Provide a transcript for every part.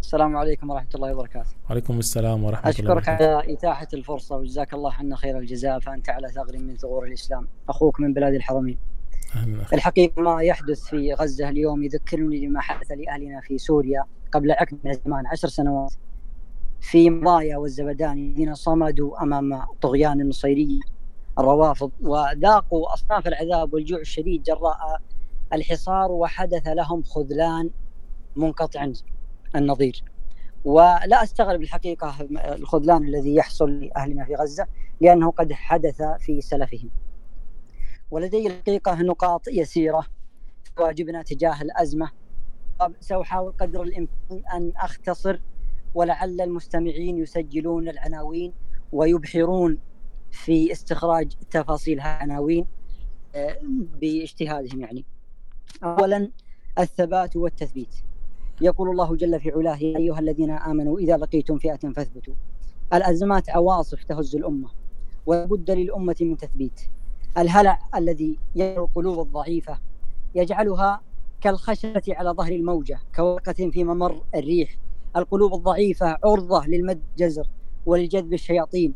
السلام عليكم ورحمة الله وبركاته. وعليكم السلام ورحمة الله وبركاته. على إتاحة الفرصة وجزاك الله عنا خير الجزاء فأنت على ثغر من ثغور الإسلام. أخوك من بلاد الحرمين. أهلا أخي. الحقيقة ما يحدث في غزة اليوم يذكرني بما حدث لأهلنا في سوريا قبل عقد من الزمان عشر سنوات. في مضايا والزبداني الذين صمدوا أمام طغيان النصيرية الروافض وذاقوا أصناف العذاب والجوع الشديد جراء الحصار وحدث لهم خذلان منقطع النظير ولا أستغرب الحقيقة الخذلان الذي يحصل لاهلنا في غزة لأنه قد حدث في سلفهم. ولدي الحقيقة نقاط يسيرة واجبنا تجاه الأزمة سأحاول قدر الإمكان أن أختصر ولعل المستمعين يسجلون العناوين ويبحرون في استخراج تفاصيل العناوين آه، باجتهادهم يعني. اولا الثبات والتثبيت. يقول الله جل في علاه يا أيها الذين آمنوا إذا لقيتم فئة فاثبتوا. الأزمات عواصف تهز الأمة ولابد للأمة من تثبيت. الهلع الذي يرى القلوب الضعيفة يجعلها كالخشبة على ظهر الموجة كورقة في ممر الريح. القلوب الضعيفة عرضة للمد جزر ولجذب الشياطين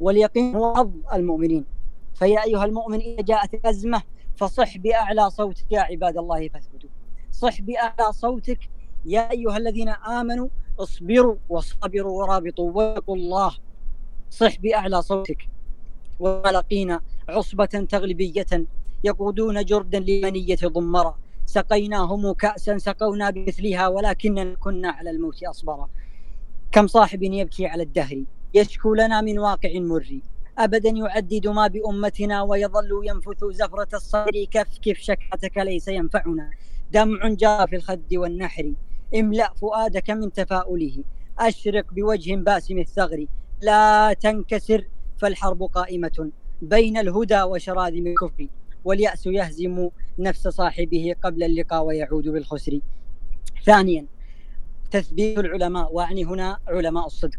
واليقين هو حظ المؤمنين. فيا أيها المؤمن إذا جاءت أزمة فصح بأعلى صوتك يا عباد الله فاثبتوا. صح بأعلى صوتك يا أيها الذين آمنوا اصبروا وصابروا ورابطوا واتقوا الله. صح بأعلى صوتك. ولقينا عصبة تغلبية يقودون جردا لمنية ضمرا سقيناهم كأسا سقونا بمثلها ولكننا كنا على الموت أصبرا كم صاحب يبكي على الدهر يشكو لنا من واقع مري أبدا يعدد ما بأمتنا ويظل ينفث زفرة الصدر. كف كف شكاتك ليس ينفعنا. دمع جاء في الخد والنحر. املأ فؤادك من تفاؤله. أشرق بوجه باسم الثغر لا تنكسر فالحرب قائمة بين الهدى وشراذم الكفر واليأس يهزم نفس صاحبه قبل اللقاء ويعود بالخسر. ثانيا تثبيت العلماء وأعني هنا علماء الصدق.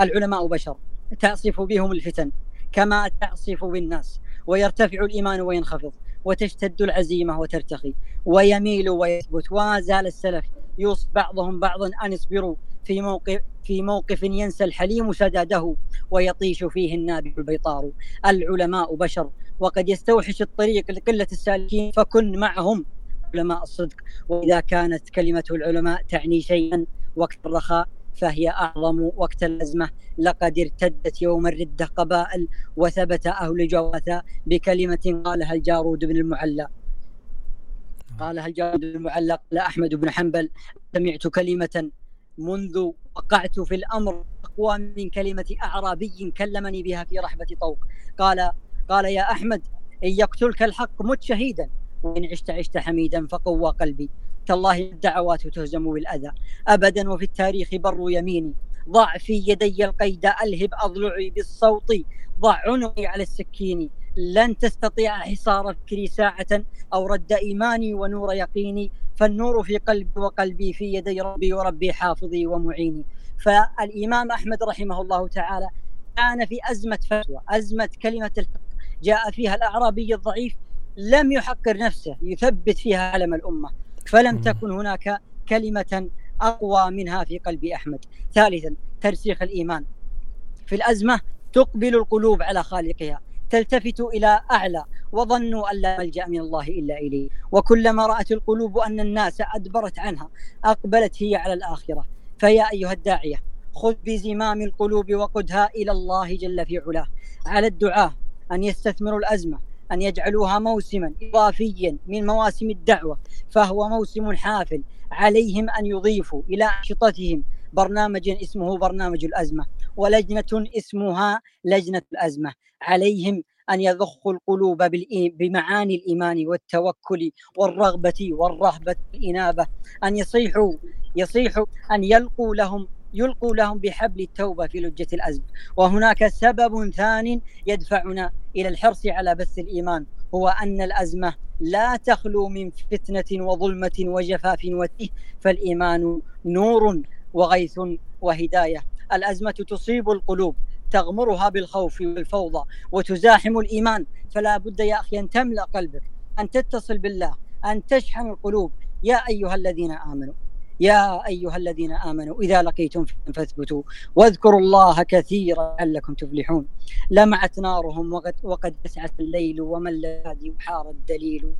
العلماء بشر تعصف بهم الفتن كما تعصف بالناس ويرتفع الإيمان وينخفض وتشتد العزيمة وترتخي ويميل ويثبت وما زال السلف يوصي بعضهم بعضا أن اصبروا في موقف في موقف ينسى الحليم سداده ويطيش فيه النابع البيطار. العلماء بشر وقد يستوحش الطريق لقلة السالكين فكن معهم علماء الصدق. وإذا كانت كلمة العلماء تعني شيئا وقت الرخاء فهي أعظم وقت الأزمة. لقد ارتدت يوم الرده قبائل وثبت أهل جواثا بكلمة قالها الجارود بن المعلى. قالها الجارود بن المعلى قال أحمد بن حنبل سمعت كلمة منذ وقعت في الأمر أقوى من كلمة أعرابي كلمني بها في رحبة طوق. قال قال يا أحمد إن يقتلك الحق مت شهيدا وإن عشت عشت حميدا فقوى قلبي. تالله الدعوات تهزم بالأذى. أبدا وفي التاريخ بر يميني. ضع في يدي القيد ألهب أضلعي بالصوت. ضع عنقي على السكين لن تستطيع حصار فكري ساعة أو رد إيماني ونور يقيني فالنور في قلبي وقلبي في يدي ربي وربي حافظي ومعيني. فالإمام أحمد رحمه الله تعالى كان في أزمة فتوى أزمة كلمة الحق جاء فيها الأعرابي الضعيف لم يحقر نفسه يثبت فيها علم الأمة. فلم تكن هناك كلمة أقوى منها في قلب أحمد. ثالثا ترسيخ الإيمان. في الأزمة تقبل القلوب على خالقها. تلتفت إلى أعلى وظنوا أن لا ملجأ من الله إلا إليه. وكلما رأت القلوب أن الناس أدبرت عنها أقبلت هي على الآخرة. فيا أيها الداعية خذ بزمام القلوب وقدها إلى الله جل في علاه. على الدعاة أن يستثمروا الأزمة أن يجعلوها موسما إضافيا من مواسم الدعوة فهو موسم حافل عليهم أن يضيفوا إلى أنشطتهم برنامجا اسمه برنامج الأزمة ولجنة اسمها لجنة الأزمة. عليهم أن يضخوا القلوب بمعاني الإيمان والتوكل والرغبة والرهبة والإنابة أن يصيحوا يصيحوا أن يلقوا لهم يلقوا لهم بحبل التوبة في لجة الأزمة. وهناك سبب ثان يدفعنا إلى الحرص على بث الإيمان هو أن الأزمة لا تخلو من فتنة وظلمة وجفاف وتيه فالإيمان نور وغيث وهداية. الأزمة تصيب القلوب تغمرها بالخوف والفوضى وتزاحم الإيمان. فلا بد يا أخي أن تملأ قلبك أن تتصل بالله أن تشحن القلوب. يا أيها الذين آمنوا يا أيها الذين آمنوا إذا لقيتم فاثبتوا. واذكروا الله كثيرا لعلكم تفلحون. لمعت نارهم وقد, وقد أسعت الليل وما الذي وحار الدليل.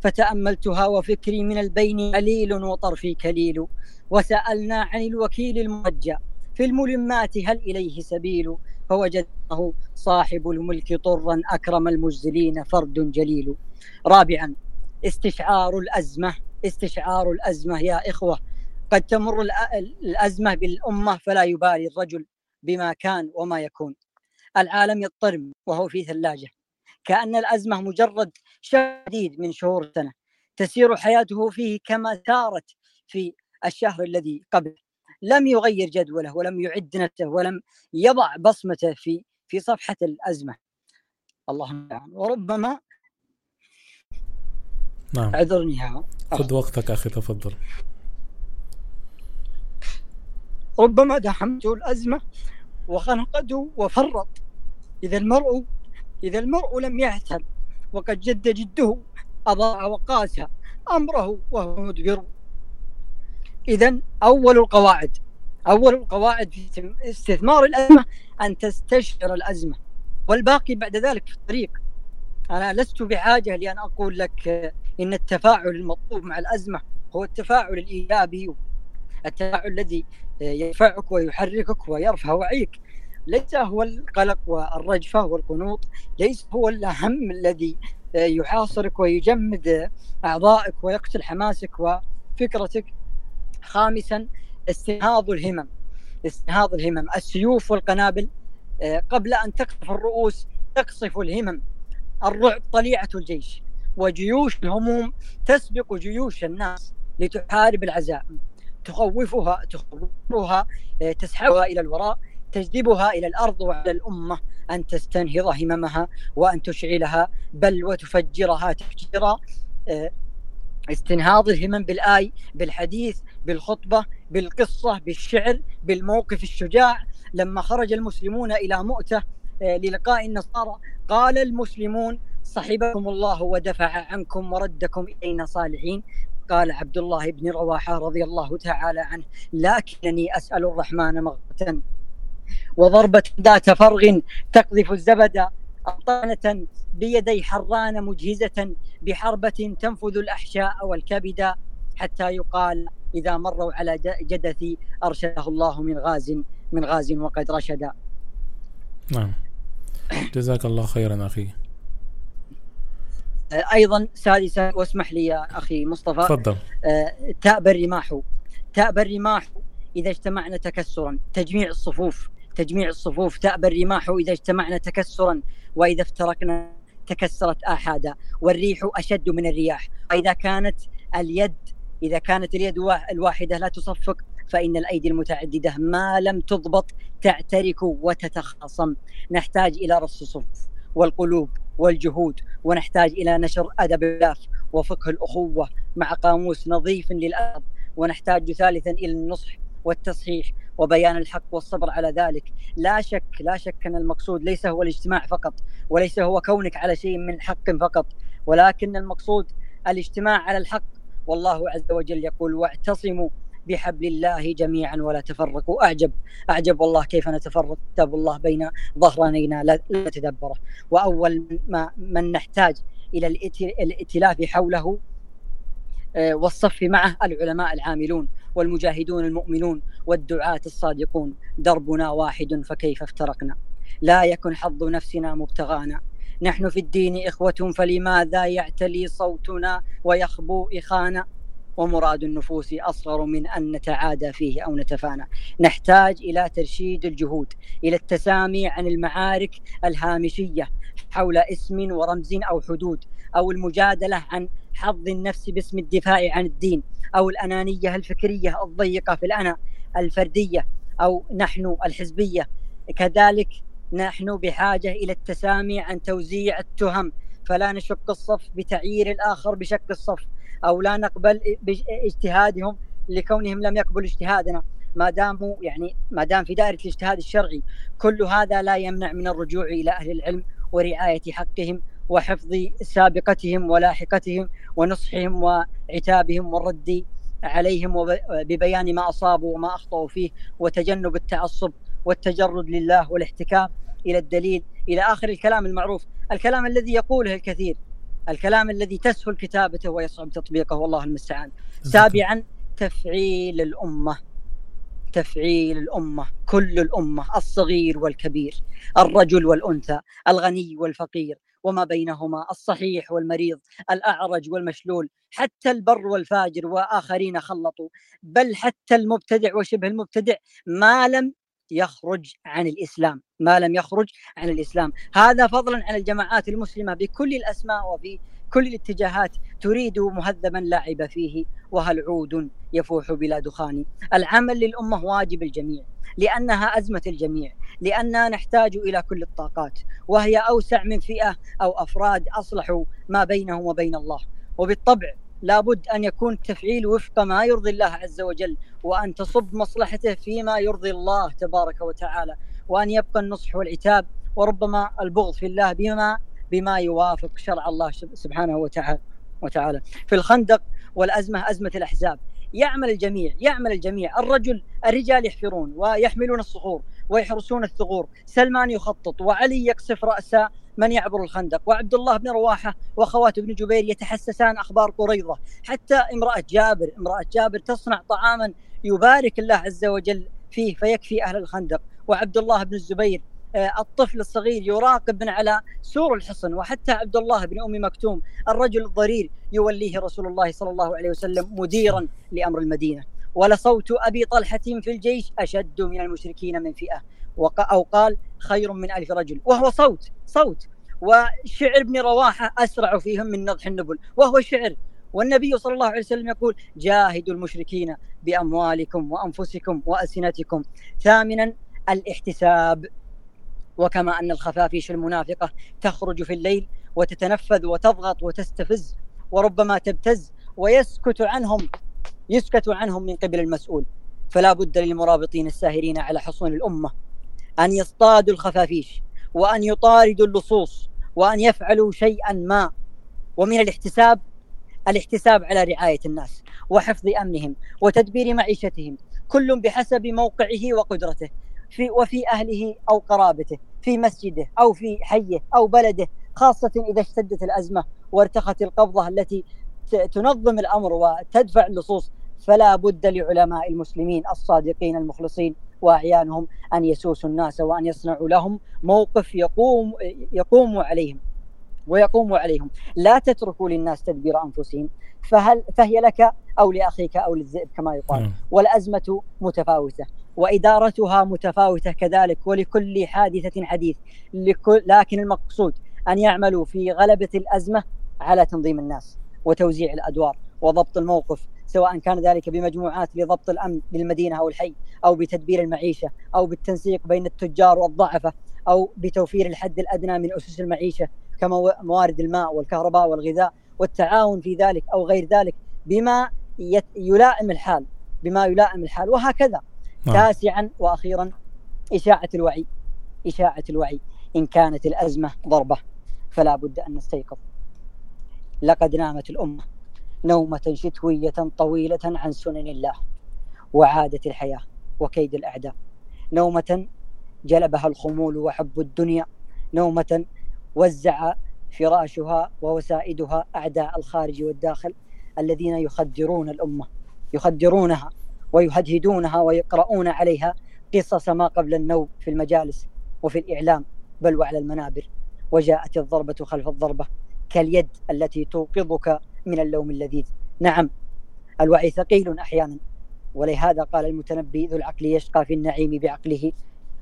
فتأملتها وفكري من البين عليل وطرفي كليل. وسألنا عن الوكيل المرجى في الملمات هل إليه سبيل؟ فوجدناه صاحب الملك طرا أكرم المجزلين فرد جليل. رابعا استشعار الأزمة. استشعار الأزمة يا إخوة قد تمر الأزمة بالأمة فلا يبالي الرجل بما كان وما يكون. العالم يضطرب وهو في ثلاجة. كأن الأزمة مجرد شديد من شهور سنة تسير حياته فيه كما سارت في الشهر الذي قبل. لم يغير جدوله ولم يعد نفسه ولم يضع بصمته في في صفحة الأزمة. اللهم وربما نعم. اعذرني ها خذ وقتك أخي تفضل. ربما دحمته الأزمة وخنقته وفرط. إذا المرء إذا المرء لم يهتم وقد جد جده أضاع وقاس أمره وهو مدبر. إذا أول القواعد أول القواعد في استثمار الأزمة أن تستشعر الأزمة والباقي بعد ذلك في الطريق. أنا لست بحاجة لأن أقول لك إن التفاعل المطلوب مع الأزمة هو التفاعل الإيجابي التفاعل الذي يدفعك ويحركك ويرفع وعيك. ليس هو القلق والرجفة والقنوط ليس هو الهم الذي يحاصرك ويجمد أعضائك ويقتل حماسك وفكرتك. خامسا استنهاض الهمم استنهاض الهمم. السيوف والقنابل قبل أن تقصف الرؤوس تقصف الهمم. الرعب طليعة الجيش وجيوش الهموم تسبق جيوش الناس لتحارب العزائم تخوفها تخوفها تسحبها إلى الوراء. تجذبها إلى الأرض وعلى الأمة أن تستنهض هممها وأن تشعلها بل وتفجرها تفجيرا استنهاض الهمم بالآي بالحديث بالخطبة بالقصة بالشعر بالموقف الشجاع. لما خرج المسلمون إلى مؤتة للقاء النصارى قال المسلمون صحبكم الله ودفع عنكم وردكم إلينا صالحين قال عبد الله بن رواحة رضي الله تعالى عنه لكنني أسأل الرحمن مغفرة وضربة ذات فرغ تقذف الزبد أطانة بيدي حران مجهزة بحربة تنفذ الأحشاء والكبد حتى يقال إذا مروا على جدثي أرشده الله من غاز من غاز وقد رشد. نعم. جزاك الله خيرا أخي. أيضا سادسا واسمح لي يا أخي مصطفى. تفضل. تأبى الرماح. تأبى الرماح إذا اجتمعنا تكسرا. تجميع الصفوف. تجميع الصفوف تأبى الرماح إذا اجتمعنا تكسرا وإذا افترقنا تكسرت آحادا والريح أشد من الرياح. وإذا كانت اليد إذا كانت اليد الواحدة لا تصفق فإن الأيدي المتعددة ما لم تضبط تعترك وتتخاصم. نحتاج إلى رص الصفوف والقلوب والجهود ونحتاج إلى نشر أدب اللاف وفقه الأخوة مع قاموس نظيف للأدب ونحتاج ثالثا إلى النصح والتصحيح وبيان الحق والصبر على ذلك. لا شك لا شك أن المقصود ليس هو الاجتماع فقط وليس هو كونك على شيء من حق فقط ولكن المقصود الاجتماع على الحق. والله عز وجل يقول واعتصموا بحبل الله جميعا ولا تفرقوا. أعجب أعجب والله كيف نتفرق. كتاب الله بين ظهرانينا لا نتدبره وأول ما من نحتاج إلى الائتلاف حوله والصف معه العلماء العاملون. والمجاهدون المؤمنون والدعاة الصادقون دربنا واحد فكيف افترقنا؟ لا يكن حظ نفسنا مبتغانا. نحن في الدين إخوة فلماذا يعتلي صوتنا ويخبو إخانا؟ ومراد النفوس أصغر من أن نتعادى فيه أو نتفانى. نحتاج إلى ترشيد الجهود إلى التسامي عن المعارك الهامشية حول اسم ورمز أو حدود أو المجادلة عن حظ النفس باسم الدفاع عن الدين أو الأنانية الفكرية الضيقة في الأنا الفردية أو نحن الحزبية. كذلك نحن بحاجة إلى التسامي عن توزيع التهم فلا نشق الصف بتعيير الآخر بشق الصف أو لا نقبل اجتهادهم لكونهم لم يقبلوا اجتهادنا. ما داموا يعني ما دام في دائرة الاجتهاد الشرعي كل هذا لا يمنع من الرجوع إلى أهل العلم ورعاية حقهم وحفظ سابقتهم ولاحقتهم ونصحهم وعتابهم والرد عليهم ببيان ما أصابوا وما أخطأوا فيه وتجنب التعصب والتجرد لله والاحتكام إلى الدليل إلى آخر الكلام المعروف. الكلام الذي يقوله الكثير. الكلام الذي تسهل كتابته ويصعب تطبيقه والله المستعان. سابعا تفعيل الأمة. تفعيل الأمة. كل الأمة الصغير والكبير الرجل والأنثى الغني والفقير وما بينهما الصحيح والمريض الأعرج والمشلول حتى البر والفاجر وآخرين خلطوا. بل حتى المبتدع وشبه المبتدع ما لم يخرج عن الإسلام ما لم يخرج عن الإسلام. هذا فضلا عن الجماعات المسلمة بكل الأسماء وفي كل الاتجاهات تريد مهذبا لا فيه وهل عود يفوح بلا دخان. العمل للأمة واجب الجميع لأنها أزمة الجميع لأننا نحتاج إلى كل الطاقات وهي أوسع من فئة أو أفراد أصلحوا ما بينهم وبين الله. وبالطبع لابد أن يكون التفعيل وفق ما يرضي الله عز وجل وأن تصب مصلحته فيما يرضي الله تبارك وتعالى وأن يبقى النصح والعتاب وربما البغض في الله بما بما يوافق شرع الله سبحانه وتعالى وتعالى. في الخندق والأزمة أزمة الأحزاب. يعمل الجميع يعمل الجميع. الرجل الرجال يحفرون ويحملون الصخور ويحرسون الثغور. سلمان يخطط وعلي يقصف رأس من يعبر الخندق؟ وعبد الله بن رواحة وأخواته بن جبير يتحسسان أخبار قريضة حتى امرأة جابر امرأة جابر تصنع طعاما يبارك الله عز وجل فيه فيكفي أهل الخندق. وعبد الله بن الزبير آه، الطفل الصغير يراقب من على سور الحصن. وحتى عبد الله بن أم مكتوم الرجل الضرير يوليه رسول الله صلى الله عليه وسلم مديرا لأمر المدينة. ولصوت أبي طلحة في الجيش أشد من المشركين من فئة. أو قال خير من ألف رجل. وهو صوت صوت. وشعر ابن رواحة أسرع فيهم من نضح النبل. وهو شعر. والنبي صلى الله عليه وسلم يقول جاهدوا المشركين بأموالكم وأنفسكم وألسنتكم. ثامنا الاحتساب. وكما أن الخفافيش المنافقة تخرج في الليل وتتنفذ وتضغط وتستفز وربما تبتز ويسكت عنهم يسكت عنهم من قبل المسؤول. فلا بد للمرابطين الساهرين على حصون الأمة. أن يصطادوا الخفافيش وأن يطاردوا اللصوص وأن يفعلوا شيئا ما. ومن الاحتساب الاحتساب على رعاية الناس وحفظ أمنهم وتدبير معيشتهم كل بحسب موقعه وقدرته في وفي أهله أو قرابته في مسجده أو في حيه أو بلده خاصة إذا اشتدت الأزمة وارتخت القبضة التي تنظم الأمر وتدفع اللصوص فلا بد لعلماء المسلمين الصادقين المخلصين وأعيانهم أن يسوسوا الناس وأن يصنعوا لهم موقف يقوم يقوم عليهم ويقوم عليهم. لا تتركوا للناس تدبير أنفسهم. فهل فهي لك أو لأخيك أو للذئب كما يقال. والأزمة متفاوتة. وإدارتها متفاوتة كذلك ولكل حادثة حديث. لكل لكن المقصود أن يعملوا في غلبة الأزمة على تنظيم الناس وتوزيع الأدوار وضبط الموقف سواء كان ذلك بمجموعات لضبط الأمن للمدينة أو الحي. أو بتدبير المعيشة أو بالتنسيق بين التجار والضعفة أو بتوفير الحد الأدنى من أسس المعيشة كموارد الماء والكهرباء والغذاء والتعاون في ذلك أو غير ذلك بما يلائم الحال بما يلائم الحال. وهكذا. نعم. تاسعا وأخيرا إشاعة الوعي. إشاعة الوعي. إن كانت الأزمة ضربة فلا بد أن نستيقظ. لقد نامت الأمة نومة شتوية طويلة عن سنن الله وعاده الحياة. وكيد الأعداء. نومة جلبها الخمول وحب الدنيا. نومة وزع فراشها ووسائدها أعداء الخارج والداخل الذين يخدرون الأمة يخدرونها ويهدهدونها ويقرؤون عليها قصص ما قبل النوم في المجالس وفي الإعلام بل وعلى المنابر. وجاءت الضربة خلف الضربة كاليد التي توقظك من اللوم اللذيذ. نعم الوعي ثقيل أحيانا. ولهذا قال المتنبي ذو العقل يشقى في النعيم بعقله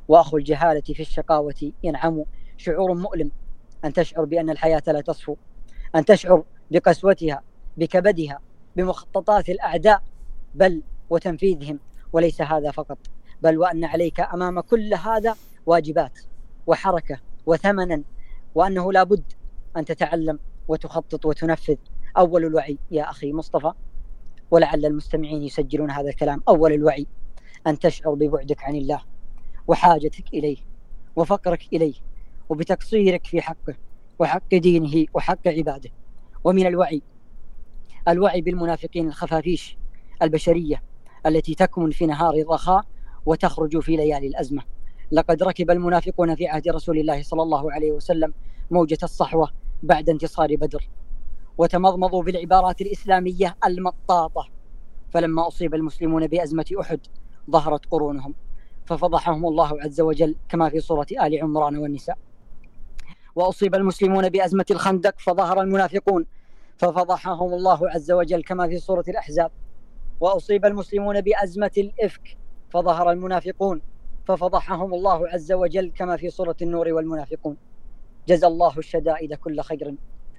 وأخو الجهالة في الشقاوة ينعم. شعور مؤلم. أن تشعر بأن الحياة لا تصفو. أن تشعر بقسوتها بكبدها بمخططات الأعداء. بل وتنفيذهم. وليس هذا فقط. بل وأن عليك أمام كل هذا واجبات وحركة وثمنا وأنه لا بد أن تتعلم وتخطط وتنفذ. أول الوعي يا أخي مصطفى. ولعل المستمعين يسجلون هذا الكلام أول الوعي أن تشعر ببعدك عن الله وحاجتك إليه وفقرك إليه وبتقصيرك في حقه وحق دينه وحق عباده. ومن الوعي الوعي بالمنافقين الخفافيش البشرية التي تكمن في نهار الرخاء وتخرج في ليالي الأزمة. لقد ركب المنافقون في عهد رسول الله صلى الله عليه وسلم موجة الصحوة بعد انتصار بدر. وتمضمضوا بالعبارات الإسلامية المطاطة. فلما أصيب المسلمون بأزمة أحد ظهرت قرونهم. ففضحهم الله عز وجل كما في سورة آل عمران والنساء. وأصيب المسلمون بأزمة الخندق فظهر المنافقون. ففضحهم الله عز وجل كما في سورة الأحزاب. وأصيب المسلمون بأزمة الإفك فظهر المنافقون. ففضحهم الله عز وجل كما في سورة النور والمنافقون. جزى الله الشدائد كل خير.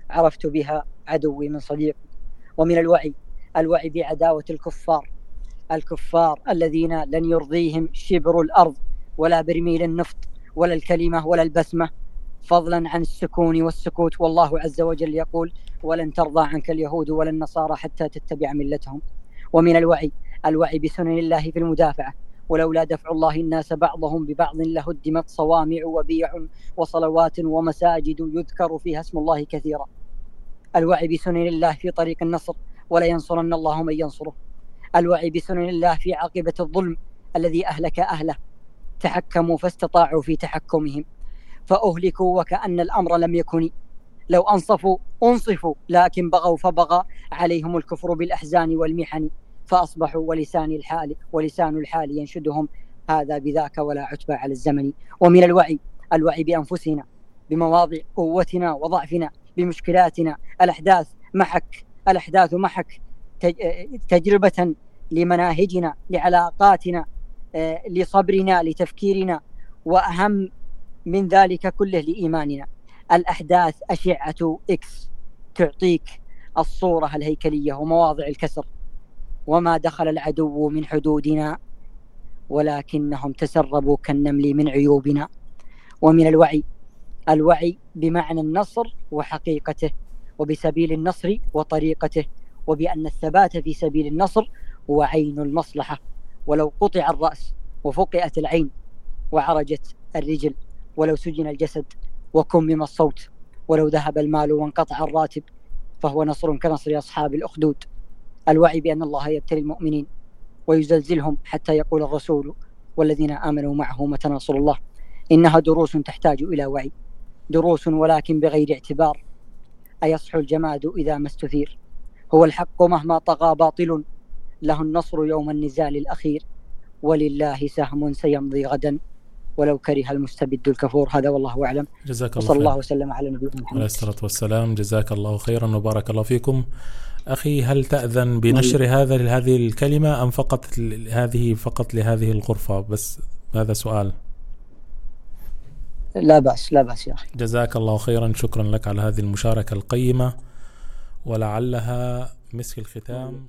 عرفت بها عدوي من صديق ومن الوعي الوعي بعداوة الكفار. الكفار الذين لن يرضيهم شبر الأرض ولا برميل النفط ولا الكلمة ولا البسمة. فضلا عن السكون والسكوت. والله عز وجل يقول ولن ترضى عنك اليهود ولا النصارى حتى تتبع ملتهم. ومن الوعي الوعي بسنن الله في المدافعة. ولولا دفع الله الناس بعضهم ببعض لهدمت صوامع وبيع وصلوات ومساجد يذكر فيها اسم الله كثيرا. الوعي بسنن الله في طريق النصر ولا ينصرن الله من ينصره. الوعي بسنن الله في عاقبة الظلم الذي أهلك أهله. تحكموا فاستطاعوا في تحكمهم. فأهلكوا وكأن الأمر لم يكن. لو أنصفوا أنصفوا لكن بغوا فبغى. عليهم الكفر بالأحزان والمحن. فأصبحوا ولسان الحال ولسان الحال ينشدهم. هذا بذاك ولا عتبى على الزمن. ومن الوعي الوعي بأنفسنا بمواضع قوتنا وضعفنا بمشكلاتنا الأحداث محك الأحداث محك تجربة لمناهجنا لعلاقاتنا آه، لصبرنا لتفكيرنا وأهم من ذلك كله لإيماننا. الأحداث أشعة إكس تعطيك الصورة الهيكلية ومواضع الكسر. وما دخل العدو من حدودنا ولكنهم تسربوا كالنمل من عيوبنا. ومن الوعي الوعي بمعنى النصر وحقيقته. وبسبيل النصر وطريقته وبأن الثبات في سبيل النصر هو عين المصلحة. ولو قطع الرأس وفقئت العين وعرجت الرجل ولو سجن الجسد وكمم الصوت ولو ذهب المال وانقطع الراتب فهو نصر كنصر أصحاب الأخدود. الوعي بأن الله يبتلي المؤمنين ويزلزلهم حتى يقول الرسول والذين آمنوا معه متى نصر الله. إنها دروس تحتاج إلى وعي. دروس ولكن بغير اعتبار. أيصحو الجماد إذا ما استثير؟ هو الحق مهما طغى باطل له النصر يوم النزال الأخير. ولله سهم سيمضي غدا. ولو كره المستبد الكفور. هذا والله أعلم. جزاك الله وصلى الله وسلم على نبينا محمد. عليه الصلاة والسلام. جزاك الله خيرا وبارك الله فيكم. أخي هل تأذن بنشر هذا هذه الكلمة أم فقط هذه فقط لهذه الغرفة؟ بس هذا سؤال. لا بأس لا بأس يا أخي. جزاك الله خيرا. شكرا لك على هذه المشاركة القيمة. ولعلها مسك الختام.